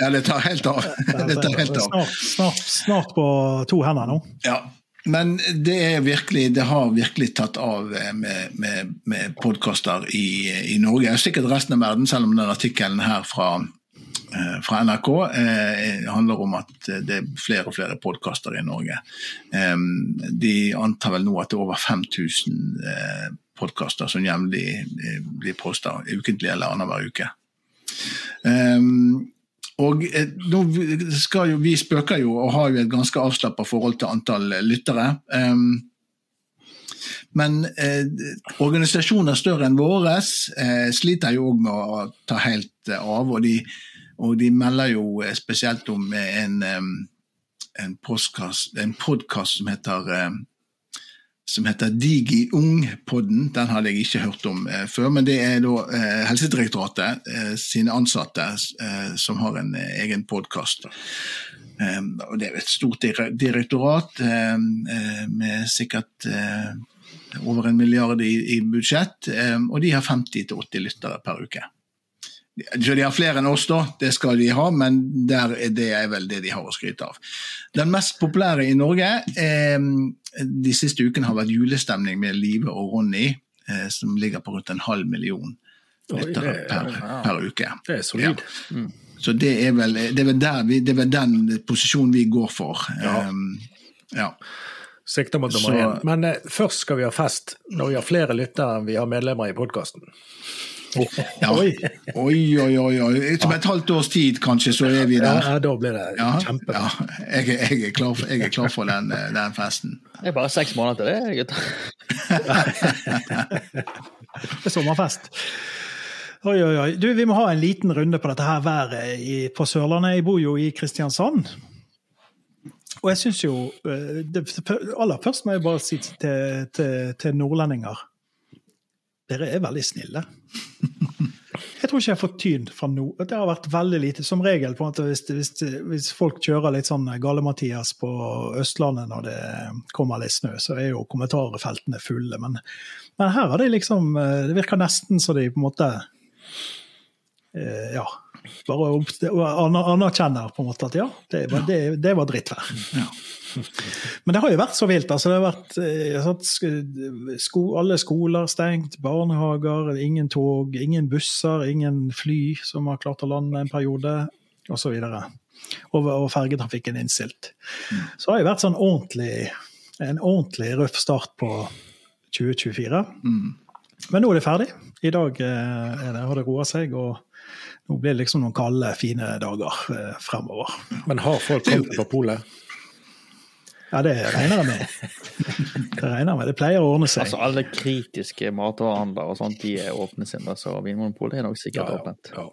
ja, det tar helt av. Det tar helt av. Snart, snart, snart på to hender nå. Ja, men det, er virkelig, det har virkelig tatt av eh, med, med, med podkaster i, i Norge. Sikkert resten av verden, selv om den artikkelen her fra, fra NRK eh, handler om at det er flere og flere podkaster i Norge. Eh, de antar vel nå at det er over 5000 eh, podkaster som jevnlig eh, blir posta ukentlig eller annenhver uke. Og eh, nå skal jo, Vi spøker jo og har jo et ganske avslappa forhold til antall lyttere. Men eh, organisasjoner større enn våres eh, sliter jo òg med å ta helt eh, av. Og de, og de, melder jo eh, spesielt om en, en podkast som heter som heter Digi Ung-podden. Den hadde jeg ikke hørt om eh, før. Men det er da eh, Helsedirektoratet eh, sine ansatte som har en egen podkast. og det er et stort direktorat med sikkert over en milliard i, i budsjett, og de har 50-80 lyttere per uke. Så de har flere enn oss, da, det skal de ha, men der er det er vel det de har å skryte av. Den mest populære i Norge eh, de siste ukene har vært julestemning med Live og Ronny, eh, som ligger på rundt en halv million lyttere per, per, uke. Det er solid. Ja. Mm. Så det er, vel, det, er vi, det er, vel, den posisjonen vi går for. Ja. Um, ja. Sikter mot nummer én. Men eh, først skal vi ha fest når vi har flere lyttere enn vi har medlemmer i podkasten. Ja. Oi. oi, oi, oi. oi. Som et halvt års tid, kanskje, så er vi der. Ja, da blir det ja, kjempebra. Ja. Jeg, jeg, er klar for, jeg er klar for den, den, festen. Det er bare seks måneder til det, gutter. det er sommerfest. Oi, oi, oi. Du, vi må ha en liten runde på dette her været i, på Sørlandet. Jeg bor jo i Kristiansand. Og jeg syns jo eh, det, Aller først må jeg bare si til, til, til nordlendinger dere er veldig snille. Jeg tror ikke jeg har fått tyn fra noe. Det har vært veldig lite. Som regel, på en måte, hvis, hvis, hvis folk kjører litt sånn Gale-Mathias på Østlandet når det kommer litt snø, så er jo kommentarfeltene fulle. Men, men her har de liksom eh, Det virker nesten så de på en måte eh, Ja. Bare anerkjenner på en måte at ja, det var, det, det var drittvær. Ja. Men det har jo vært så vilt. altså det har vært eh, sko, Alle skoler stengt, barnehager, ingen tog, ingen busser, ingen fly som har klart å lande en periode, osv. Og, og fergetrafikken innstilt. Mm. Så det har jo vært sånn ordentlig, en ordentlig røff start på 2024. Mm. Men nå er det ferdig. I dag eh, det, har det roa seg. og nå blir det liksom noen kalde, fine dager eh, fremover. Men har folk kommet på polet? Ja, det regner jeg med. Det regner jeg med. Det pleier å ordne seg. Altså Alle kritiske matvarehandlere og sånt, de er åpne sine, så Vinmonopolet er nok sikkert ja, ja, åpent. Ja.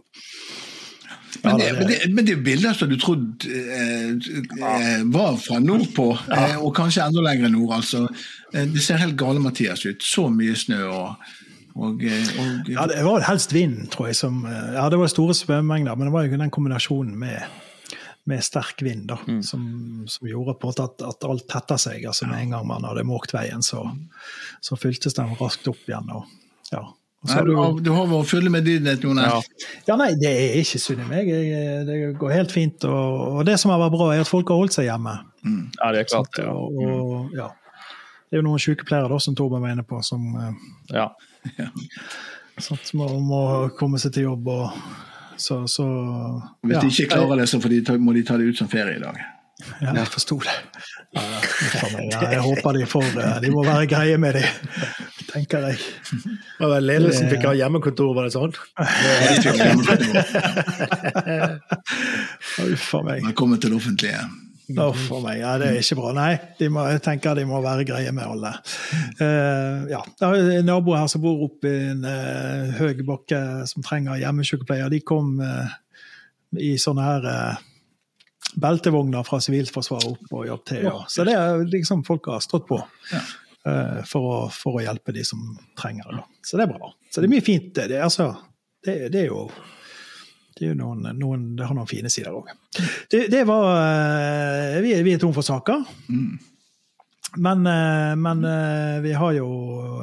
Men det, men, det, men det bildet som du trodde eh, eh, var fra nordpå, eh, og kanskje enda lenger nord, altså. Eh, det ser helt gale Mathias ut. Så mye snø og, og, eh, og Ja, det var helst vind, tror jeg. Som, ja, det var store svømmemengder, men det var jo den kombinasjonen med med sterk vind, da, mm. som, som, gjorde på at, at alt tetta seg. altså Med en gang man hadde måkt veien, så, så fyltes den raskt opp igjen. og ja. Nei, du, har, du har vært full med medlidenhet, Jonas. Ja. ja, nei, det er ikke synd i meg. Det går helt fint. Og, og, det som har vært bra, er at folk har holdt seg hjemme. Mm. Ja, det er klart. Så, og, og, ja. Det er jo noen sykepleiere da, som Torben var inne på, som ja. ja. sånn, må, må komme seg til jobb og så, så Hvis de ikke klarer det, så de må de ta det ut som ferie i dag. Ja, jeg forsto det. Ja, jeg håper de får det. De må være greie med det, tenker jeg. Ja, ledelsen fikk ha hjemmekontor, var det sånn? Uff a meg. Velkommen til det offentlige. Uff a meg. Ja, det er ikke bra. Nei, må, jeg tenker de må være greie med alle. Uh, ja. Det er en nabo her som bor oppe i en uh, høy bakke som trenger hjemmesykepleier. De kom uh, i sånne her beltevogner fra Sivilforsvaret opp og jobb til. Ja. Så det er liksom folk har stått på. Ja. For å, for, å, hjelpe de som trenger det. Så det er bra. Så det er mye fint. Det, altså, det, det er jo det, noen, noen, det, har noen fine sider òg. Det, det, var eh, Vi, vi er tom for saker. Mm. Men, eh, men, eh, vi har jo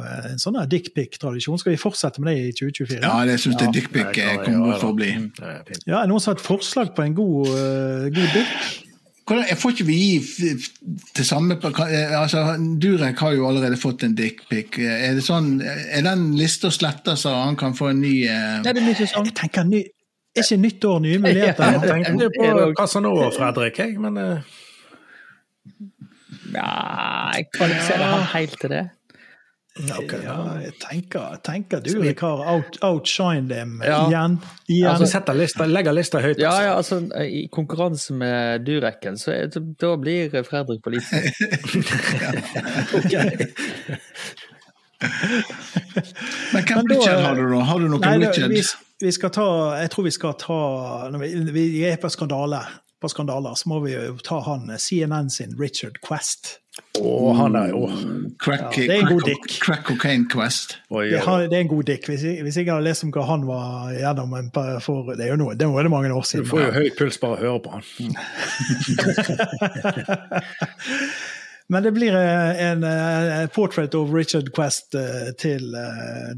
en sånn dickpic-tradisjon. Skal vi fortsette med det i 2024? Ja, jeg syns ja, dickpic kommer for å bli. Mm. Ja, er noen som har et forslag på en god, god dick? Jeg får ikke vi gi til samme altså, Durek har jo allerede fått en dickpic. Er, sånn, er den lista sletta så han kan få en ny uh... Ja, det er ny sesong. Jeg tenker ny, ikke nyttår nye Jeg muligheter? tenkte på Casanova Fredrik, jeg, men eh, Ja, jeg kvalifiserer han helt til det. Okay, ja, jeg tenker, tenker jeg har out, outshine dem Ja. igjen. igjen. altså, setter lista, legger lista høyt. Ja, altså. ja, altså, I konkurranse med Durekken, så er, så da blir Fredrik på lista. Men hvem Richard har du, da? Har du noen Richards? Richard? Vi, skal ta Jeg tror vi skal ta når vi, vi er på skandale. På skandaler, så må vi jo ta han CNN sin Richard Quest. Å, han er jo Crack, Ja, det er en god dick. crack Cocaine Quest. Oi, Det, oi, det er en god dick. Hvis, jeg- hvis jeg hadde lest om hva han var gjennom for Det er jo noe, det var det mange år siden. Du får jo høy puls bare av å høre på han. Men det blir eh, en eh, portrait of Richard Quest eh, til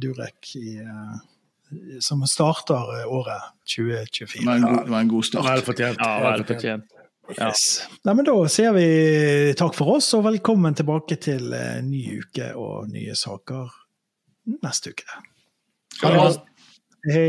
Durek i, som starter eh, året 2024. Det var en god, det var en god start. Vel fortjent. Ja, vel fortjent. Yes. Nei, men da sier vi takk for oss, og velkommen tilbake til ny uke og nye saker neste uke. Ha det bra. Hei.